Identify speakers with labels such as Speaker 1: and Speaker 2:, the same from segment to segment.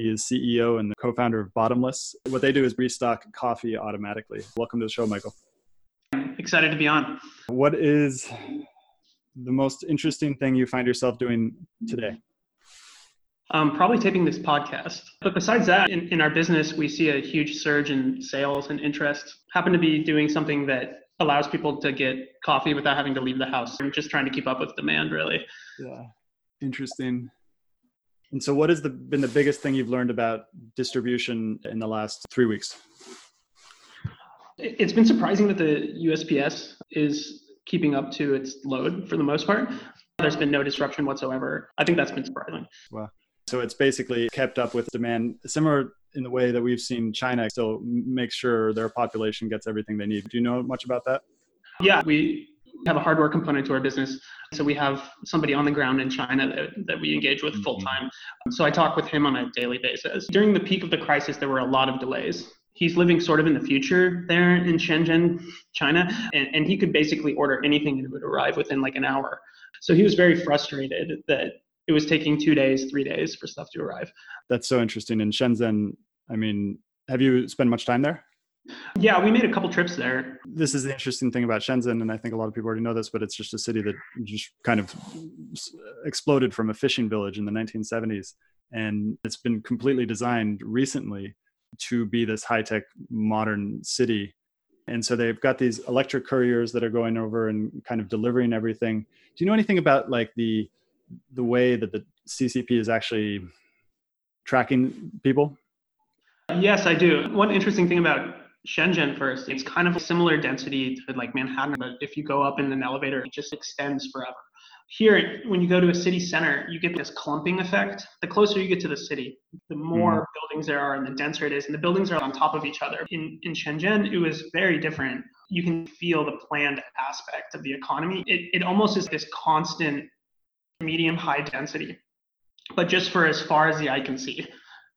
Speaker 1: He is CEO and the co founder of Bottomless. What they do is restock coffee automatically. Welcome to the show, Michael.
Speaker 2: Excited to be on.
Speaker 1: What is the most interesting thing you find yourself doing today?
Speaker 2: Um, probably taping this podcast. But besides that, in, in our business, we see a huge surge in sales and interest. Happen to be doing something that allows people to get coffee without having to leave the house. I'm just trying to keep up with demand, really.
Speaker 1: Yeah, interesting. And so, what has the, been the biggest thing you've learned about distribution in the last three weeks?
Speaker 2: It's been surprising that the USPS is keeping up to its load for the most part. There's been no disruption whatsoever. I think that's been surprising.
Speaker 1: Wow. So it's basically kept up with demand, similar in the way that we've seen China still make sure their population gets everything they need. Do you know much about that?
Speaker 2: Yeah, we have a hardware component to our business. So we have somebody on the ground in China that, that we engage with full mm-hmm. time. So I talk with him on a daily basis. During the peak of the crisis, there were a lot of delays. He's living sort of in the future there in Shenzhen, China, and, and he could basically order anything and it would arrive within like an hour. So he was very frustrated that it was taking two days, three days for stuff to arrive.
Speaker 1: That's so interesting. In Shenzhen, I mean, have you spent much time there?
Speaker 2: Yeah, we made a couple trips there.
Speaker 1: This is the interesting thing about Shenzhen, and I think a lot of people already know this, but it's just a city that just kind of exploded from a fishing village in the 1970s. And it's been completely designed recently to be this high tech modern city And so they've got these electric couriers that are going over and kind of delivering everything. Do you know anything about like the the way that the CCP is actually tracking people?
Speaker 2: Yes, I do. One interesting thing about Shenzhen first, it's kind of a similar density to like Manhattan, but if you go up in an elevator, it just extends forever. Here, when you go to a city center, you get this clumping effect. The closer you get to the city, the more mm. buildings there are and the denser it is, and the buildings are on top of each other. In, in Shenzhen, it was very different. You can feel the planned aspect of the economy. It, it almost is this constant medium high density, but just for as far as the eye can see.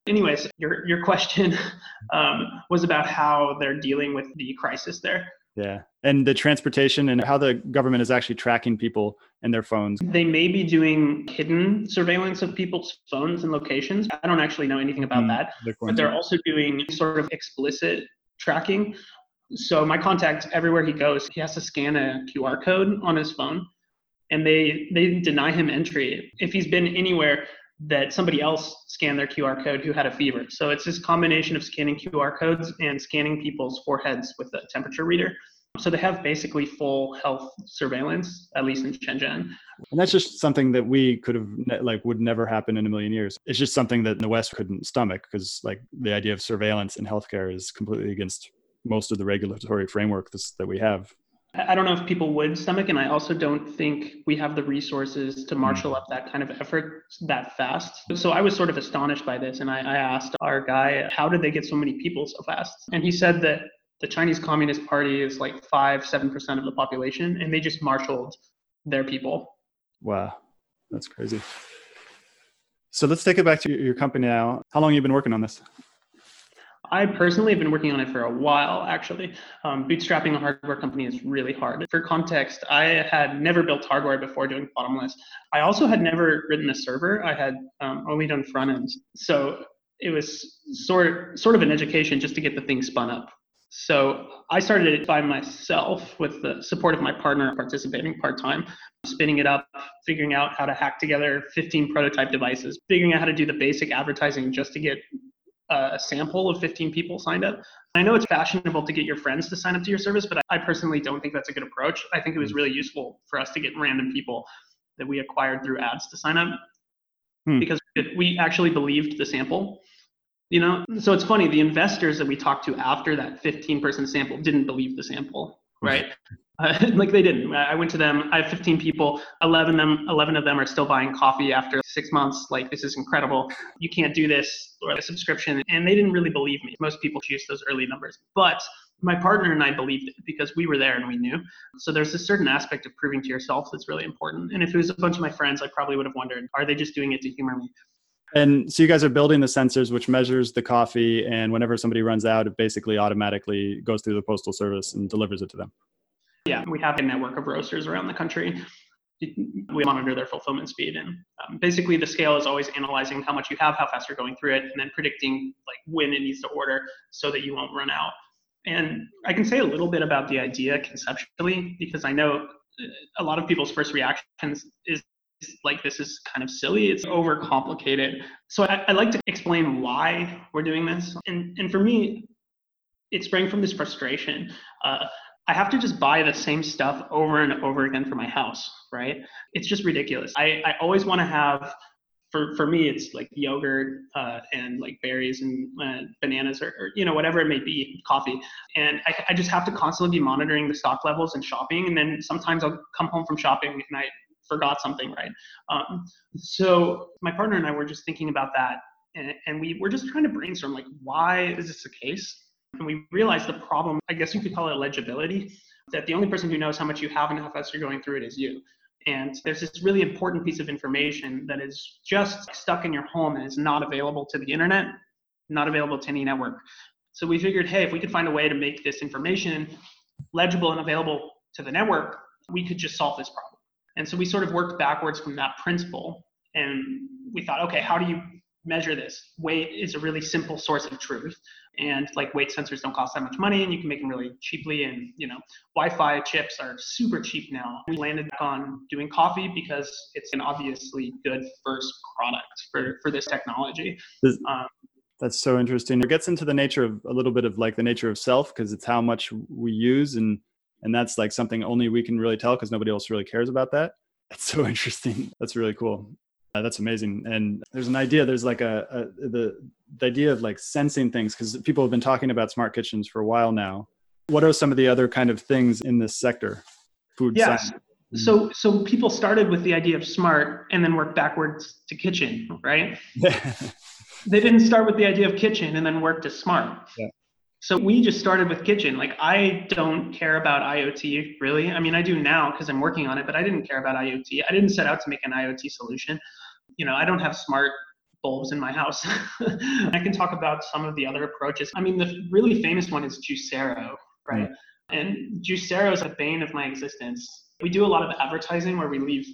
Speaker 2: Anyways, your, your question um, was about how they're dealing with the crisis there.
Speaker 1: Yeah. And the transportation and how the government is actually tracking people and their phones.
Speaker 2: They may be doing hidden surveillance of people's phones and locations. I don't actually know anything about mm, that. But they're also doing sort of explicit tracking. So my contact everywhere he goes, he has to scan a QR code on his phone and they they deny him entry if he's been anywhere that somebody else scanned their QR code who had a fever. So it's this combination of scanning QR codes and scanning people's foreheads with a temperature reader. So they have basically full health surveillance, at least in Shenzhen.
Speaker 1: And that's just something that we could have like would never happen in a million years. It's just something that the West couldn't stomach because like the idea of surveillance in healthcare is completely against most of the regulatory framework that we have.
Speaker 2: I don't know if people would stomach, and I also don't think we have the resources to hmm. marshal up that kind of effort that fast. So I was sort of astonished by this, and I, I asked our guy, how did they get so many people so fast? And he said that the Chinese Communist Party is like five, seven percent of the population, and they just marshaled their people.
Speaker 1: Wow, that's crazy. So let's take it back to your company now. How long have you been working on this?
Speaker 2: I personally have been working on it for a while, actually. Um, bootstrapping a hardware company is really hard. For context, I had never built hardware before doing Bottomless. I also had never written a server. I had um, only done front ends. So it was sort, sort of an education just to get the thing spun up. So I started it by myself with the support of my partner participating part time, spinning it up, figuring out how to hack together 15 prototype devices, figuring out how to do the basic advertising just to get a sample of 15 people signed up. I know it's fashionable to get your friends to sign up to your service, but I personally don't think that's a good approach. I think it was hmm. really useful for us to get random people that we acquired through ads to sign up hmm. because we actually believed the sample. You know, so it's funny. The investors that we talked to after that 15 person sample didn't believe the sample. Right? Uh, like they didn't. I went to them. I have 15 people. 11 them, 11 of them are still buying coffee after six months. Like this is incredible. You can't do this or a subscription. And they didn't really believe me. Most people choose those early numbers, but my partner and I believed it because we were there and we knew. So there's a certain aspect of proving to yourself that's really important. And if it was a bunch of my friends, I probably would have wondered, are they just doing it to humor me?
Speaker 1: And so you guys are building the sensors which measures the coffee and whenever somebody runs out, it basically automatically goes through the postal service and delivers it to them.
Speaker 2: Yeah, we have a network of roasters around the country. We monitor their fulfillment speed, and um, basically the scale is always analyzing how much you have, how fast you're going through it, and then predicting like when it needs to order so that you won't run out. And I can say a little bit about the idea conceptually because I know uh, a lot of people's first reactions is like this is kind of silly it's overcomplicated so I, I, like to explain why we're doing this and and for me it sprang from this frustration uh, I have to just buy the same stuff over and over again for my house, right? It's just ridiculous. I, I always want to have, for, for me, it's like yogurt uh, and like berries and uh, bananas or, or, you know, whatever it may be, coffee. And I, I just have to constantly be monitoring the stock levels and shopping. And then sometimes I'll come home from shopping and I forgot something, right? Um, so my partner and I were just thinking about that. And, and we were just trying to brainstorm, like, why is this the case? And we realized the problem, I guess you could call it legibility, that the only person who knows how much you have and how fast you're going through it is you. And there's this really important piece of information that is just stuck in your home and is not available to the internet, not available to any network. So we figured, hey, if we could find a way to make this information legible and available to the network, we could just solve this problem. And so we sort of worked backwards from that principle. And we thought, okay, how do you measure this? Weight is a really simple source of truth and like weight sensors don't cost that much money and you can make them really cheaply and you know wi-fi chips are super cheap now we landed on doing coffee because it's an obviously good first product for for this technology
Speaker 1: does, um, That's so interesting. It gets into the nature of a little bit of like the nature of self because it's how much we use and and that's like something only we can really tell because nobody else really cares about that. That's so interesting. That's really cool. Uh, that's amazing. And there's an idea. There's like a, a the the idea of like sensing things because people have been talking about smart kitchens for a while now. What are some of the other kind of things in this sector?
Speaker 2: Food yes. science. So so people started with the idea of smart and then worked backwards to kitchen, right? they didn't start with the idea of kitchen and then work to smart. Yeah. So we just started with kitchen. Like I don't care about IoT really. I mean, I do now because I'm working on it, but I didn't care about IoT. I didn't set out to make an IoT solution. You know, I don't have smart bulbs in my house. I can talk about some of the other approaches. I mean, the really famous one is Juicero, right? Mm. And Juicero is a bane of my existence. We do a lot of advertising where we leave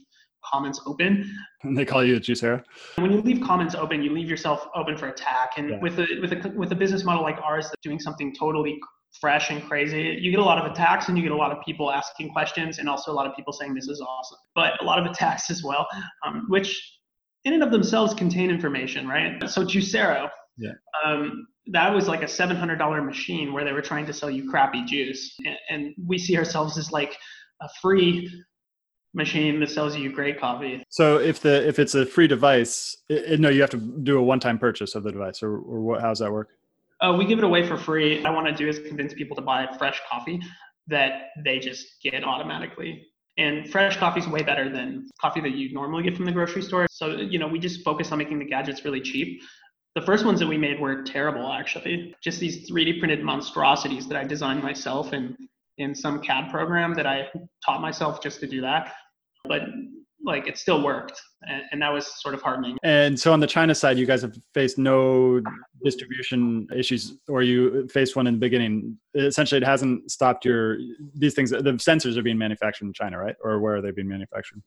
Speaker 2: comments open.
Speaker 1: And they call you a juicero.
Speaker 2: When you leave comments open, you leave yourself open for attack. And yeah. with a with a with a business model like ours, that's doing something totally fresh and crazy, you get a lot of attacks and you get a lot of people asking questions, and also a lot of people saying this is awesome. But a lot of attacks as well, um, which in and of themselves contain information, right? So Juicero, yeah. Um, that was like a $700 machine where they were trying to sell you crappy juice. And, and we see ourselves as like a free machine that sells you great coffee.
Speaker 1: So if the if it's a free device, it, no, you have to do a one-time purchase of the device, or or what? How does that work?
Speaker 2: Uh, we give it away for free. I want to do is convince people to buy fresh coffee that they just get automatically. And fresh coffee is way better than coffee that you normally get from the grocery store. So you know, we just focus on making the gadgets really cheap. The first ones that we made were terrible, actually. Just these 3D printed monstrosities that I designed myself and in some CAD program that I taught myself just to do that. But like it still worked and, and, that was sort of heartening.
Speaker 1: And so on the china side you guys have faced no distribution issues or you faced one in the beginning. Essentially it hasn't stopped your these things the sensors are being manufactured in china right? Or where are they being manufactured?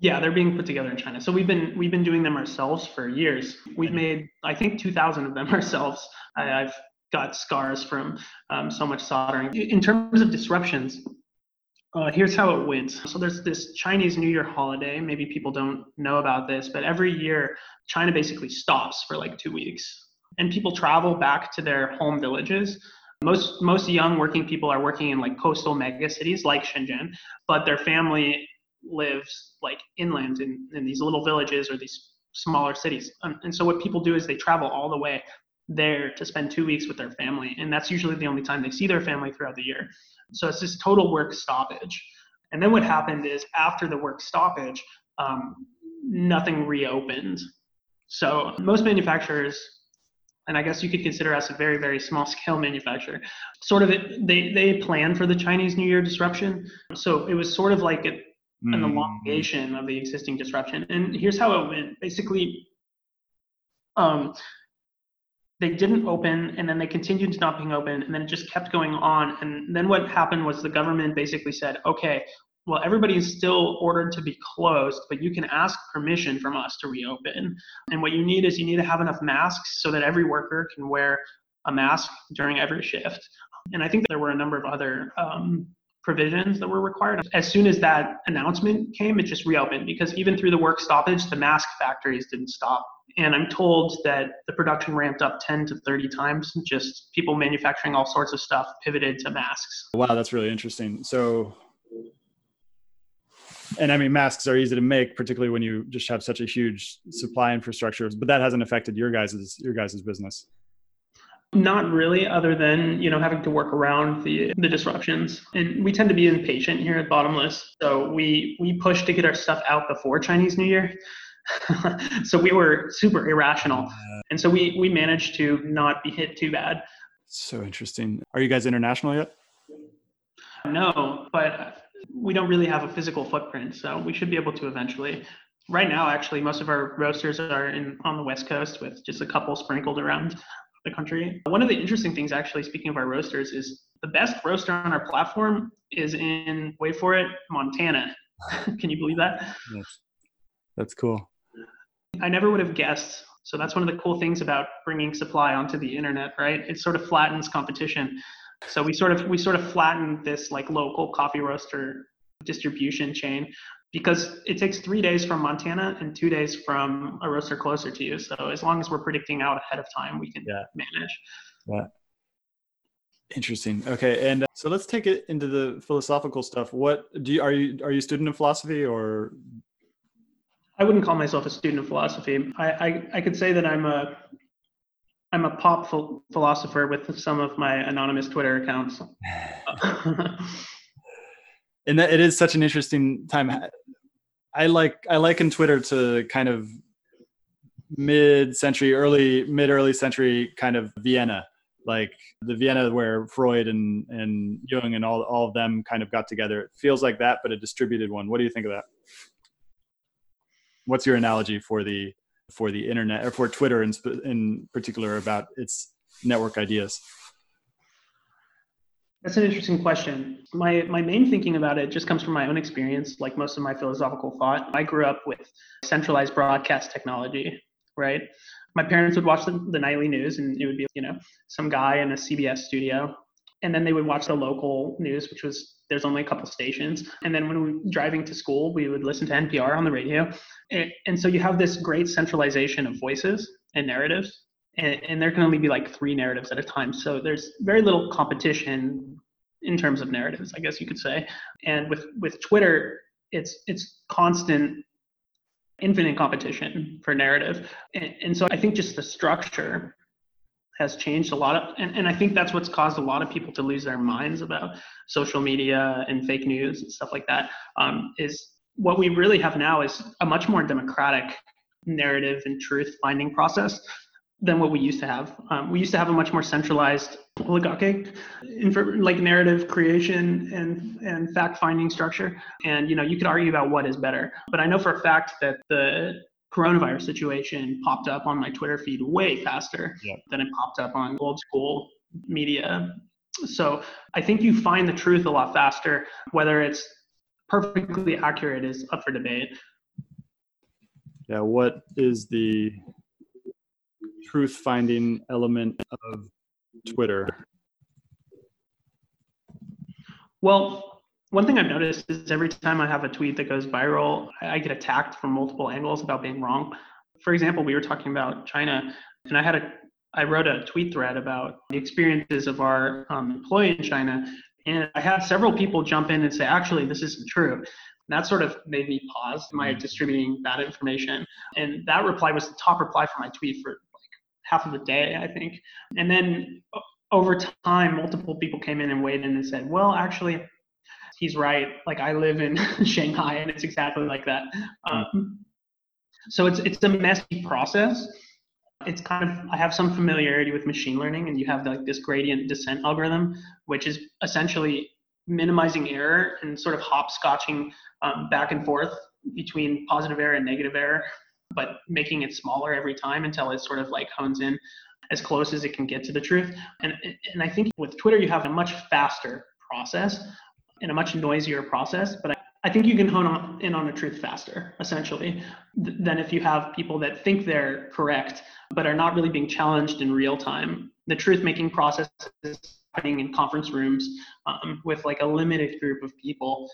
Speaker 2: Yeah they're being put together in china. So we've been we've been doing them ourselves for years. We've made i think 2000 of them ourselves. I, i've got scars from um, so much soldering. In terms of disruptions, uh, here's how it went. So there's this Chinese New Year holiday. Maybe people don't know about this, but every year China basically stops for like two weeks, and people travel back to their home villages. Most most young working people are working in like coastal mega cities like Shenzhen, but their family lives like inland in, in these little villages or these smaller cities. Um, and so what people do is they travel all the way there to spend two weeks with their family. And that's usually the only time they see their family throughout the year. So it's this total work stoppage. And then what happened is after the work stoppage, um, nothing reopened. So most manufacturers, and I guess you could consider us a very, very small scale manufacturer, sort of it, they, they plan for the Chinese New Year disruption. So it was sort of like a, mm. an elongation of the existing disruption. And here's how it went. Basically, um, they didn't open and then they continued not being open and then it just kept going on and then what happened was the government basically said okay well everybody is still ordered to be closed but you can ask permission from us to reopen and what you need is you need to have enough masks so that every worker can wear a mask during every shift and i think there were a number of other um, provisions that were required. As soon as that announcement came, it just reopened because even through the work stoppage, the mask factories didn't stop. And I'm told that the production ramped up 10 to 30 times. Just people manufacturing all sorts of stuff pivoted to masks.
Speaker 1: Wow, that's really interesting. So, and I mean, masks are easy to make, particularly when you just have such a huge supply infrastructure. But that hasn't affected your guys's your guys's business.
Speaker 2: Not really, other than you know having to work around the the disruptions. And we tend to be impatient here at Bottomless, so we we push to get our stuff out before Chinese New Year. so we were super irrational, and so we we managed to not be hit too bad.
Speaker 1: So interesting. Are you guys international yet?
Speaker 2: No, but we don't really have a physical footprint, so we should be able to eventually. Right now, actually, most of our roasters are in on the west coast with just a couple sprinkled around the country. One of the interesting things, actually, speaking of our roasters, is the best roaster on our platform is in, wait for it, Montana. Can you believe that?
Speaker 1: Yes. That's cool.
Speaker 2: I never would have guessed. So that's one of the cool things about bringing supply onto the internet, right? It sort of flattens competition. So we sort of we sort of flattened this like local coffee roaster distribution chain because it takes three days from Montana and two days from a roaster closer to you. So as long as we're predicting out ahead of time, we can yeah. manage.
Speaker 1: Yeah. Interesting. Okay, and uh, so let's take it into the philosophical stuff. What do you are you are you a student of philosophy or?
Speaker 2: I wouldn't call myself a student of philosophy. I I, I could say that I'm a I'm a pop philosopher with some of my anonymous Twitter accounts.
Speaker 1: and that, it is such an interesting time. I like I liken Twitter to kind of mid-century, early mid-early century kind of Vienna, like the Vienna where Freud and and Jung and all all of them kind of got together. It feels like that, but a distributed one. What do you think of that? What's your analogy for the for the internet or for Twitter in in particular about its network ideas?
Speaker 2: That's an interesting question. My my main thinking about it just comes from my own experience, like most of my philosophical thought. I grew up with centralized broadcast technology, right? My parents would watch the, the nightly news and it would be, you know, some guy in a CBS studio. And then they would watch the local news, which was there's only a couple stations. And then when we were driving to school, we would listen to NPR on the radio. And, and so you have this great centralization of voices and narratives and, and there can only be like three narratives at a time. So there's very little competition in terms of narratives, I guess you could say. And with with Twitter, it's it's constant infinite competition for narrative. And, and, so I think just the structure has changed a lot of, and, and I think that's what's caused a lot of people to lose their minds about social media and fake news and stuff like that. Um, is what we really have now is a much more democratic narrative and truth finding process than what we used to have. Um, we used to have a much more centralized oligarchic, like narrative creation and and fact finding structure. And you know, you could argue about what is better. But I know for a fact that the coronavirus situation popped up on my Twitter feed way faster yeah. than it popped up on old school media. So I think you find the truth a lot faster. Whether it's perfectly accurate is up for debate.
Speaker 1: Yeah, what is the truth finding element of Twitter?
Speaker 2: Well, one thing I've noticed is every time I have a tweet that goes viral, I get attacked from multiple angles about being wrong. For example, we were talking about China, and I had a I wrote a tweet thread about the experiences of our um, employee in China, and I had several people jump in and say, actually, this isn't true. And that sort of made me pause my distributing that information. And that reply was the top reply for my tweet for like half of the day, I think. And then over time, multiple people came in and weighed in and said, well, actually, he's right. Like I live in Shanghai and it's exactly like that. Um, so it's, it's a messy process. It's kind of, I have some familiarity with machine learning and you have like this gradient descent algorithm, which is essentially minimizing error and sort of hopscotching um, back and forth between positive error and negative error but making it smaller every time until it sort of like hones in as close as it can get to the truth. And, and I think with Twitter, you have a much faster process and a much noisier process, but I, I think you can hone on, in on a truth faster, essentially, th- than if you have people that think they're correct, but are not really being challenged in real time. The truth making process is happening in conference rooms um, with like a limited group of people.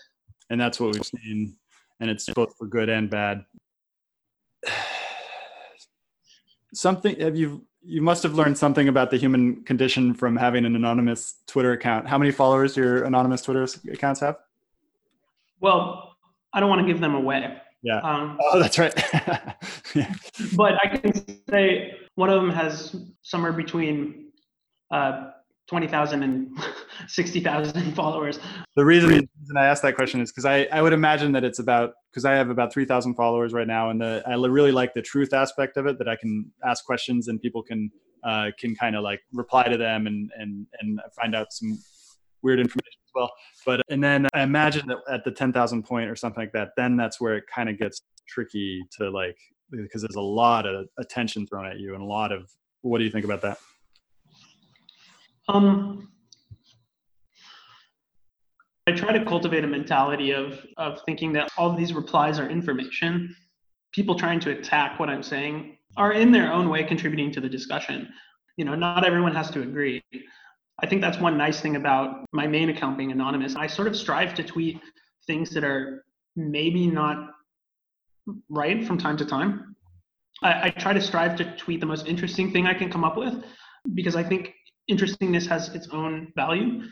Speaker 1: And that's what we've seen. And it's both for good and bad something have you you must have learned something about the human condition from having an anonymous Twitter account. How many followers your anonymous Twitter accounts have?
Speaker 2: Well, I don't want to give them away.
Speaker 1: Yeah. Um, oh, that's right.
Speaker 2: yeah. But I can say one of them has somewhere between uh, 20,000 and 60,000 followers.
Speaker 1: The reason, reason I asked that question is because I, I would imagine that it's about, because I have about 3,000 followers right now. And the, I really like the truth aspect of it that I can ask questions and people can, uh, can kind of like reply to them and, and, and find out some weird information as well. But, and then I imagine that at the 10,000 point or something like that, then that's where it kind of gets tricky to like, because there's a lot of attention thrown at you and a lot of, what do you think about that?
Speaker 2: Um, I try to cultivate a mentality of of thinking that all these replies are information. People trying to attack what I'm saying are in their own way contributing to the discussion. You know, not everyone has to agree. I think that's one nice thing about my main account being anonymous. I sort of strive to tweet things that are maybe not right from time to time. I, I, try to strive to tweet the most interesting thing I can come up with because I think interestingness has its own value.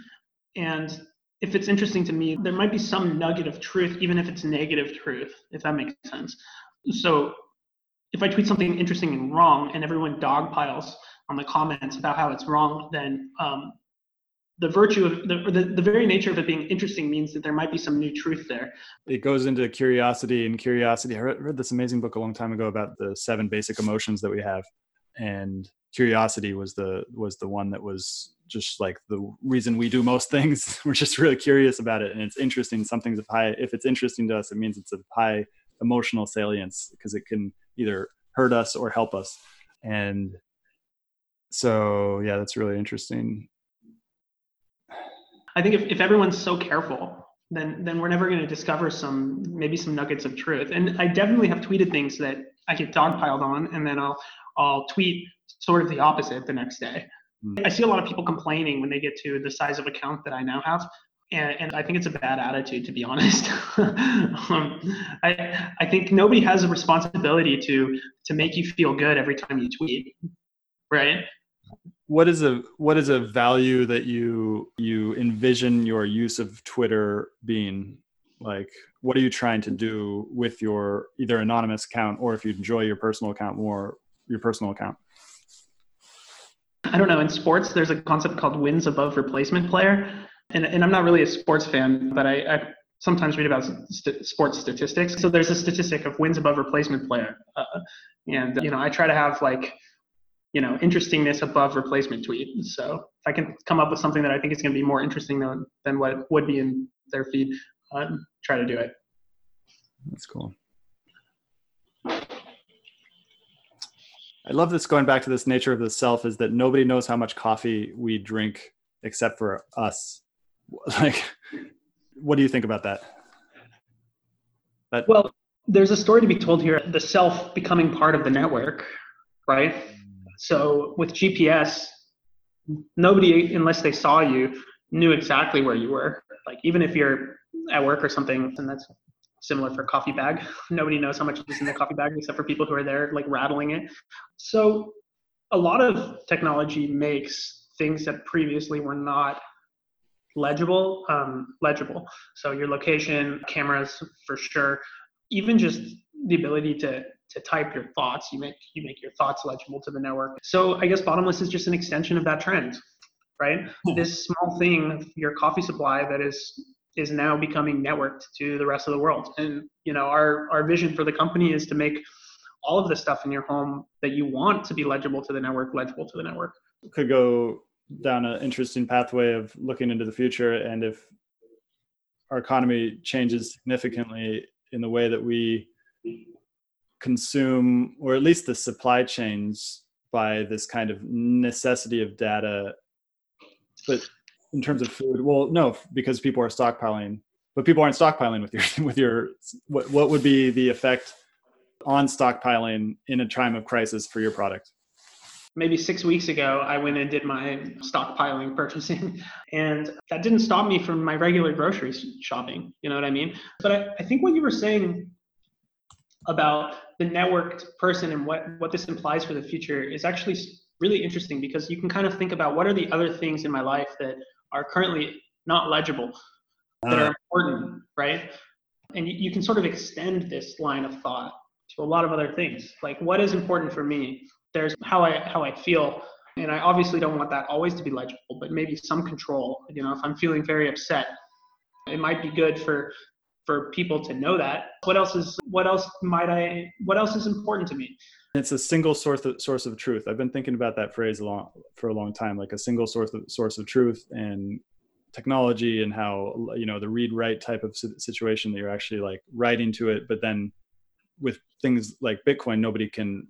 Speaker 2: And if it's interesting to me, there might be some nugget of truth, even if it's negative truth, if that makes sense. So if I tweet something interesting and wrong and everyone dogpiles on the comments about how it's wrong, then um, the virtue of the, the, the very nature of it being interesting means that there might be some new truth there.
Speaker 1: It goes into curiosity and curiosity. I read, read this amazing book a long time ago about the seven basic emotions that we have, and curiosity was the was the one that was just like the reason we do most things. We're just really curious about it, and it's interesting. Something's of high. If it's interesting to us, it means it's of high emotional salience because it can either hurt us or help us. And so, yeah, that's really interesting.
Speaker 2: I think if, if everyone's so careful, then then we're never going to discover some maybe some nuggets of truth. And I definitely have tweeted things that I get dogpiled on, and then I'll I'll tweet sort of the opposite the next day. Mm. I see a lot of people complaining when they get to the size of account that I now have. And, and I think it's a bad attitude, to be honest. um, I, I think nobody has a responsibility to to make you feel good every time you tweet, right?
Speaker 1: what is a what is a value that you you envision your use of twitter being like what are you trying to do with your either anonymous account or if you enjoy your personal account more your personal account
Speaker 2: i don't know in sports there's a concept called wins above replacement player and, and i'm not really a sports fan but i, I sometimes read about st- sports statistics so there's a statistic of wins above replacement player uh, and you know i try to have like you know interestingness above replacement tweet. So if I can come up with something that I think is going to be more interesting than than what would be in their feed, uh, try to do it.
Speaker 1: That's cool. Love this going back to this nature of the self is that nobody knows how much coffee we drink except for us. Like, what do you think about that?
Speaker 2: that well, there's a story to be told here the self becoming part of the network, right? So with GPS, nobody, unless they saw you, knew exactly where you were. Like even if you're at work or something, and that's similar for coffee bag. Nobody knows how much is in the coffee bag except for people who are there like rattling it. So a lot of technology makes things that previously were not legible um, legible. So your location, cameras for sure, even just the ability to to type your thoughts. You make you make your thoughts legible to the network. So I guess bottomless is just an extension of that trend, right? Hmm. This small thing, your coffee supply that is is now becoming networked to the rest of the world. And you know, our our vision for the company is to make all of the stuff in your home that you want to be legible to the network legible to the network.
Speaker 1: Could go down an interesting pathway of looking into the future and if our economy changes significantly in the way that we consume or at least the supply chains by this kind of necessity of data but in terms of food well no because people are stockpiling but people aren't stockpiling with your with your what, what would be the effect on stockpiling in a time of crisis for your product?
Speaker 2: Maybe six weeks ago i went and did my stockpiling purchasing and that didn't stop me from my regular grocery shopping you know what i mean? But I, I think what you were saying about the networked person and what what this implies for the future is actually really interesting because you can kind of think about what are the other things in my life that are currently not legible that are uh. important right? And you, you can sort of extend this line of thought to a lot of other things. Like what is important for me? There's how i how i feel. And i obviously don't want that always to be legible but maybe some control. You know if i'm feeling very upset it might be good for for people to know that. What else is what else might i what else is important to me
Speaker 1: it's a single source of, source of truth. I've been thinking about that phrase a long, for a long time like a single source of source of truth and technology and how you know the read write type of situation that you're actually like writing to it but then with things like bitcoin nobody can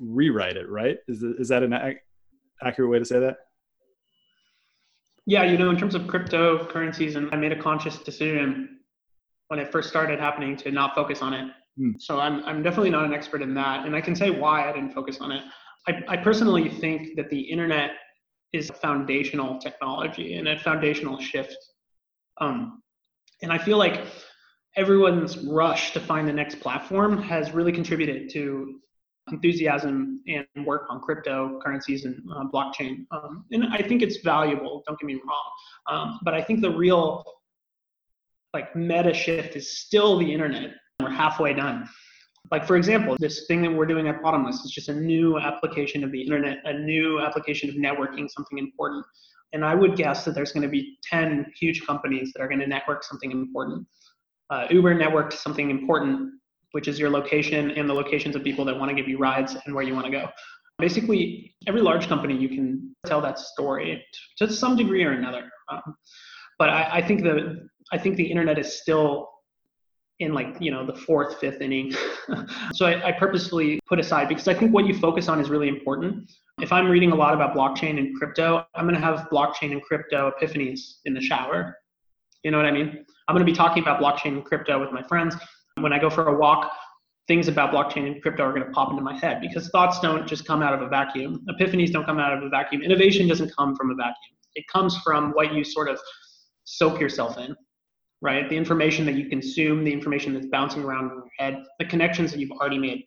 Speaker 1: rewrite it right? Is, is that an ac- accurate way to say that?
Speaker 2: Yeah you know in terms of cryptocurrencies and i made a conscious decision when it first started happening to not focus on it. Mm. So I'm, I'm definitely not an expert in that. And I can say why I didn't focus on it. I, I personally think that the internet is a foundational technology and a foundational shift. Um, and I feel like everyone's rush to find the next platform has really contributed to enthusiasm and work on cryptocurrencies and uh, blockchain. Um, and I think it's valuable. Don't get me wrong, um, but I think the real like meta shift is still the internet. We're halfway done. Like for example, this thing that we're doing at Bottomless is just a new application of the internet, a new application of networking, something important. And I would guess that there's going to be 10 huge companies that are going to network something important. Uh, Uber networked something important, which is your location and the locations of people that want to give you rides and where you want to go. Basically, every large company you can tell that story to some degree or another. Um, but I, I think the I think the internet is still in like you know the fourth fifth inning. So I, I, purposefully put aside because i think what you focus on is really important. If i'm reading a lot about blockchain and crypto i'm going to have blockchain and crypto epiphanies in the shower. You know what i mean? I'm going to be talking about blockchain and crypto with my friends. When i go for a walk things about blockchain and crypto are going to pop into my head because thoughts don't just come out of a vacuum. Epiphanies don't come out of a vacuum. Innovation doesn't come from a vacuum. It comes from what you sort of soak yourself in right? The information that you consume, the information that's bouncing around in your head, the connections that you've already made.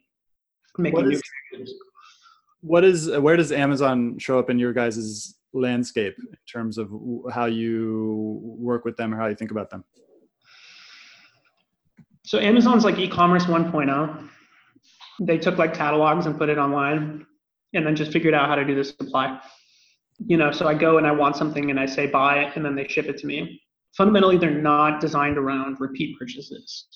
Speaker 2: Making
Speaker 1: what is, what is where does Amazon show up in your guys' landscape in terms of how you work with them or how you think about them?
Speaker 2: So Amazon's like e-commerce 1.0. They took like catalogs and put it online and then just figured out how to do the supply. You know, so I go and I want something and I say buy it and then they ship it to me fundamentally they're not designed around repeat purchases.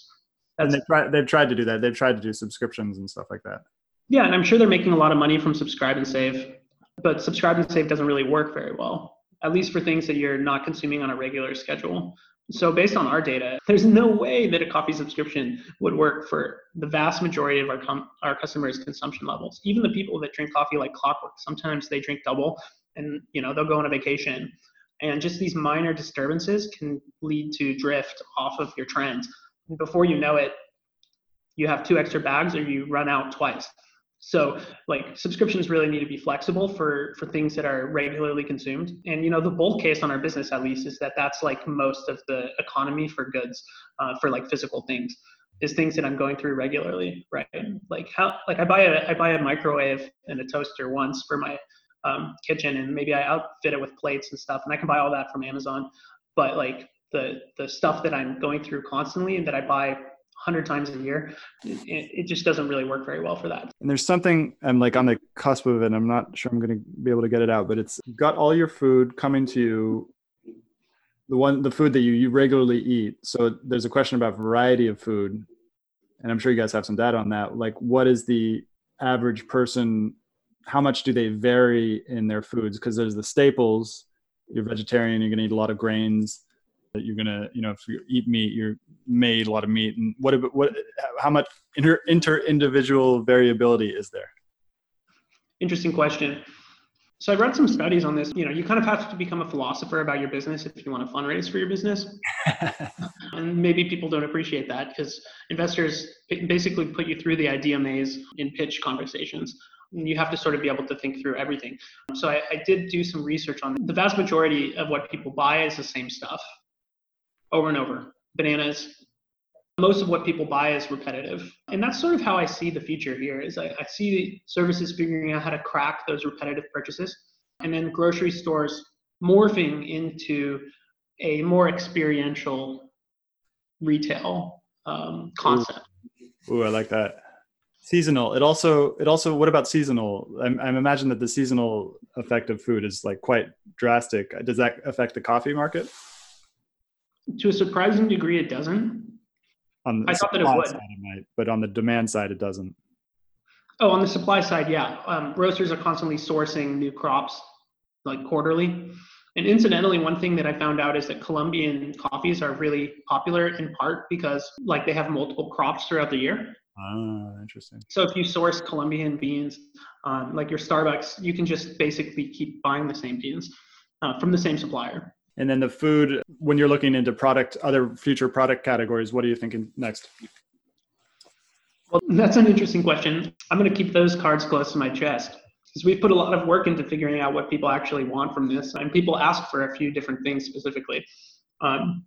Speaker 1: That's, and they've tried, they've tried to do that. They've tried to do subscriptions and stuff like that.
Speaker 2: Yeah, and I'm sure they're making a lot of money from subscribe and save, but subscribe and save doesn't really work very well, at least for things that you're not consuming on a regular schedule. So based on our data, there's no way that a coffee subscription would work for the vast majority of our com- our customers' consumption levels. Even the people that drink coffee like clockwork, sometimes they drink double, and you know they'll go on a vacation and just these minor disturbances can lead to drift off of your trend. And before you know it, you have two extra bags or you run out twice. So like subscriptions really need to be flexible for for things that are regularly consumed. And you know the bull case on our business at least is that that's like most of the economy for goods, uh, for like physical things, is things that I'm going through regularly, right? Like how like I buy a I buy a microwave and a toaster once for my um, kitchen and maybe I outfit it with plates and stuff and I can buy all that from Amazon. But like the the stuff that I'm going through constantly and that I buy hundred times a year, it, it, just doesn't really work very well for that.
Speaker 1: And there's something I'm like on the cusp of it. I'm not sure I'm going to be able to get it out, but it's got all your food coming to you. The one, the food that you, you regularly eat. So there's a question about variety of food, and I'm sure you guys have some data on that. Like, what is the average person how much do they vary in their foods? Because there's the staples. You're vegetarian. You're going to eat a lot of grains. That You're going to, you know, if you eat meat, you're made a lot of meat. And what, what, how much inter, inter individual variability is there?
Speaker 2: Interesting question. So I've read some studies on this. You know, you kind of have to become a philosopher about your business if you want to fundraise for your business. and maybe people don't appreciate that because investors basically put you through the idea maze in pitch conversations you have to sort of be able to think through everything. So I, I, did do some research on the vast majority of what people buy is the same stuff over and over. Bananas. Most of what people buy is repetitive. And that's sort of how I see the future here is I, I see services figuring out how to crack those repetitive purchases and then grocery stores morphing into a more experiential retail um, concept.
Speaker 1: Ooh, I like that seasonal. It also it also what about seasonal? I'm, I imagine that the seasonal effect of food is like quite drastic. Does that affect the coffee market?
Speaker 2: To a surprising degree it doesn't.
Speaker 1: On the I thought that it would. Side it might, but on the demand side it doesn't.
Speaker 2: Oh on the supply side yeah. Um, roasters are constantly sourcing new crops like quarterly. And incidentally, one thing that I found out is that Colombian coffees are really popular in part because like they have multiple crops throughout the year.
Speaker 1: Ah, interesting.
Speaker 2: So if you source Colombian beans, um, like your Starbucks, you can just basically keep buying the same beans uh, from the same supplier.
Speaker 1: And then the food, when you're looking into product, other future product categories, what are you thinking next?
Speaker 2: Well, that's an interesting question. I'm going to keep those cards close to my chest because we've put a lot of work into figuring out what people actually want from this, and people ask for a few different things specifically. Um,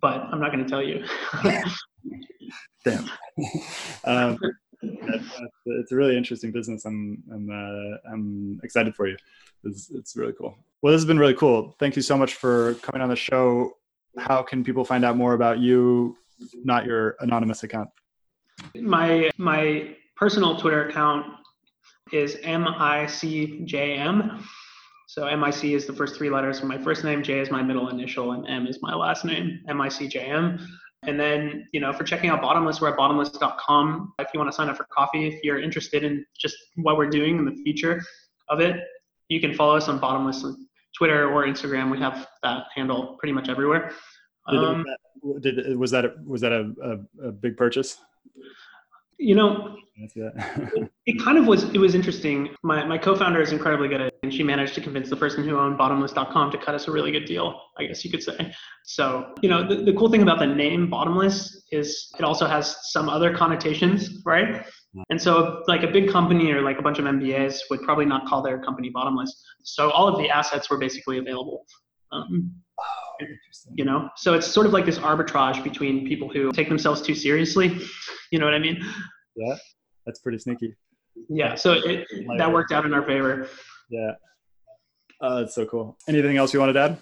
Speaker 2: but I'm not going to tell you.
Speaker 1: Damn. Um, it's a really interesting business. I'm I'm uh, I'm excited for you. It's, it's really cool. Well, this has been really cool. Thank you so much for coming on the show. How can people find out more about you, not your anonymous account?
Speaker 2: My my personal Twitter account is MICJM. So MIC is the first three letters of my first name, J is my middle initial, and M is my last name, MICJM. And then, you know, for checking out Bottomless, we're at bottomless.com. If you want to sign up for coffee, if you're interested in just what we're doing in the future of it, you can follow us on Bottomless on Twitter or Instagram. We have that handle pretty much everywhere.
Speaker 1: Um, did, did, was that a, was that a, a, a big purchase?
Speaker 2: You know, it, it, kind of was. It was interesting. My my co-founder is incredibly good at, it, and she managed to convince the person who owned Bottomless.com to cut us a really good deal. I guess you could say. So you know, the, the cool thing about the name Bottomless is it also has some other connotations, right? And so, like a big company or like a bunch of MBAs would probably not call their company bottomless. So all of the assets were basically available. Um, you know, so it's sort of like this arbitrage between people who take themselves too seriously. You know what I mean?
Speaker 1: Yeah, that's pretty sneaky.
Speaker 2: Yeah, so it, that worked out in our favor.
Speaker 1: Yeah, uh, that's so cool. Anything else you wanted to add?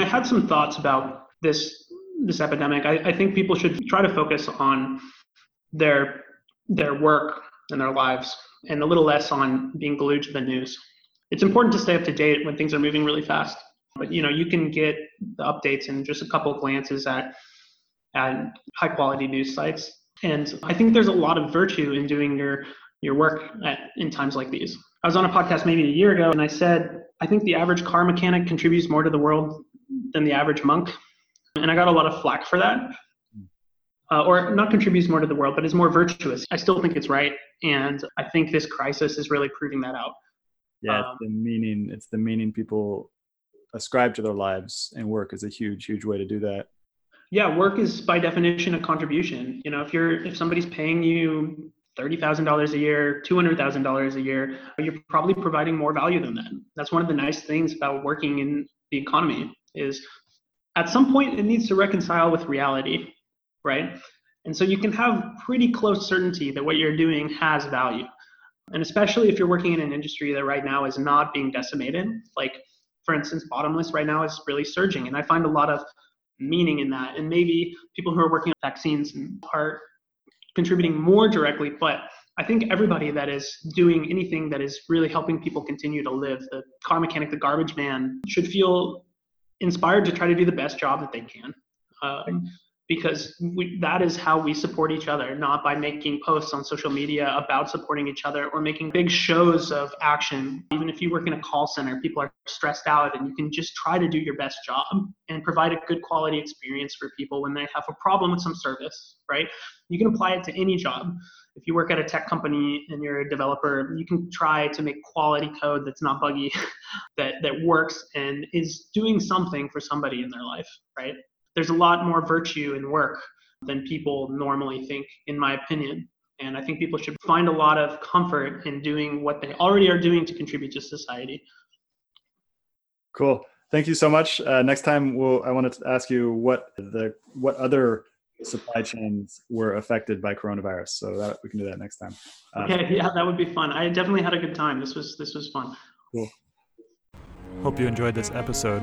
Speaker 2: I had some thoughts about this this epidemic. I, I think people should try to focus on their their work and their lives and a little less on being glued to the news. It's important to stay up to date when things are moving really fast. But you know, you can get the updates in just a couple glances at at high quality news sites. And I think there's a lot of virtue in doing your your work at, in times like these. I was on a podcast maybe a year ago and I said, I think the average car mechanic contributes more to the world than the average monk. And I got a lot of flack for that uh, or not contributes more to the world, but is more virtuous. I still think it's right, and I think this crisis is really proving that out.
Speaker 1: Yeah, um, the meaning. It's the meaning people ascribe to their lives, and work is a huge, huge way to do that.
Speaker 2: Yeah, work is by definition a contribution. You know, if you're if somebody's paying you thirty thousand dollars a year, two hundred thousand dollars a year, you're probably providing more value than that. That's one of the nice things about working in the economy is at some point it needs to reconcile with reality right? And so you can have pretty close certainty that what you're doing has value. And especially if you're working in an industry that right now is not being decimated, like for instance, bottomless right now is really surging. And I find a lot of meaning in that. And maybe people who are working on vaccines are contributing more directly, but I think everybody that is doing anything that is really helping people continue to live, the car mechanic, the garbage man, should feel inspired to try to do the best job that they can. Uh, because we, that is how we support each other, not by making posts on social media about supporting each other or making big shows of action. Even if you work in a call center, people are stressed out, and you can just try to do your best job and provide a good quality experience for people when they have a problem with some service, right? You can apply it to any job. If you work at a tech company and you're a developer, you can try to make quality code that's not buggy, that, that works and is doing something for somebody in their life, right? There's a lot more virtue in work than people normally think, in my opinion. And I think people should find a lot of comfort in doing what they already are doing to contribute to society.
Speaker 1: Cool. Thank you so much. Uh, next time, we'll, I wanted to ask you what the what other supply chains were affected by coronavirus. So that we can do that next time.
Speaker 2: Um, okay. Yeah, that would be fun. I definitely had a good time. This was this was fun.
Speaker 1: Cool. Hope you enjoyed this episode.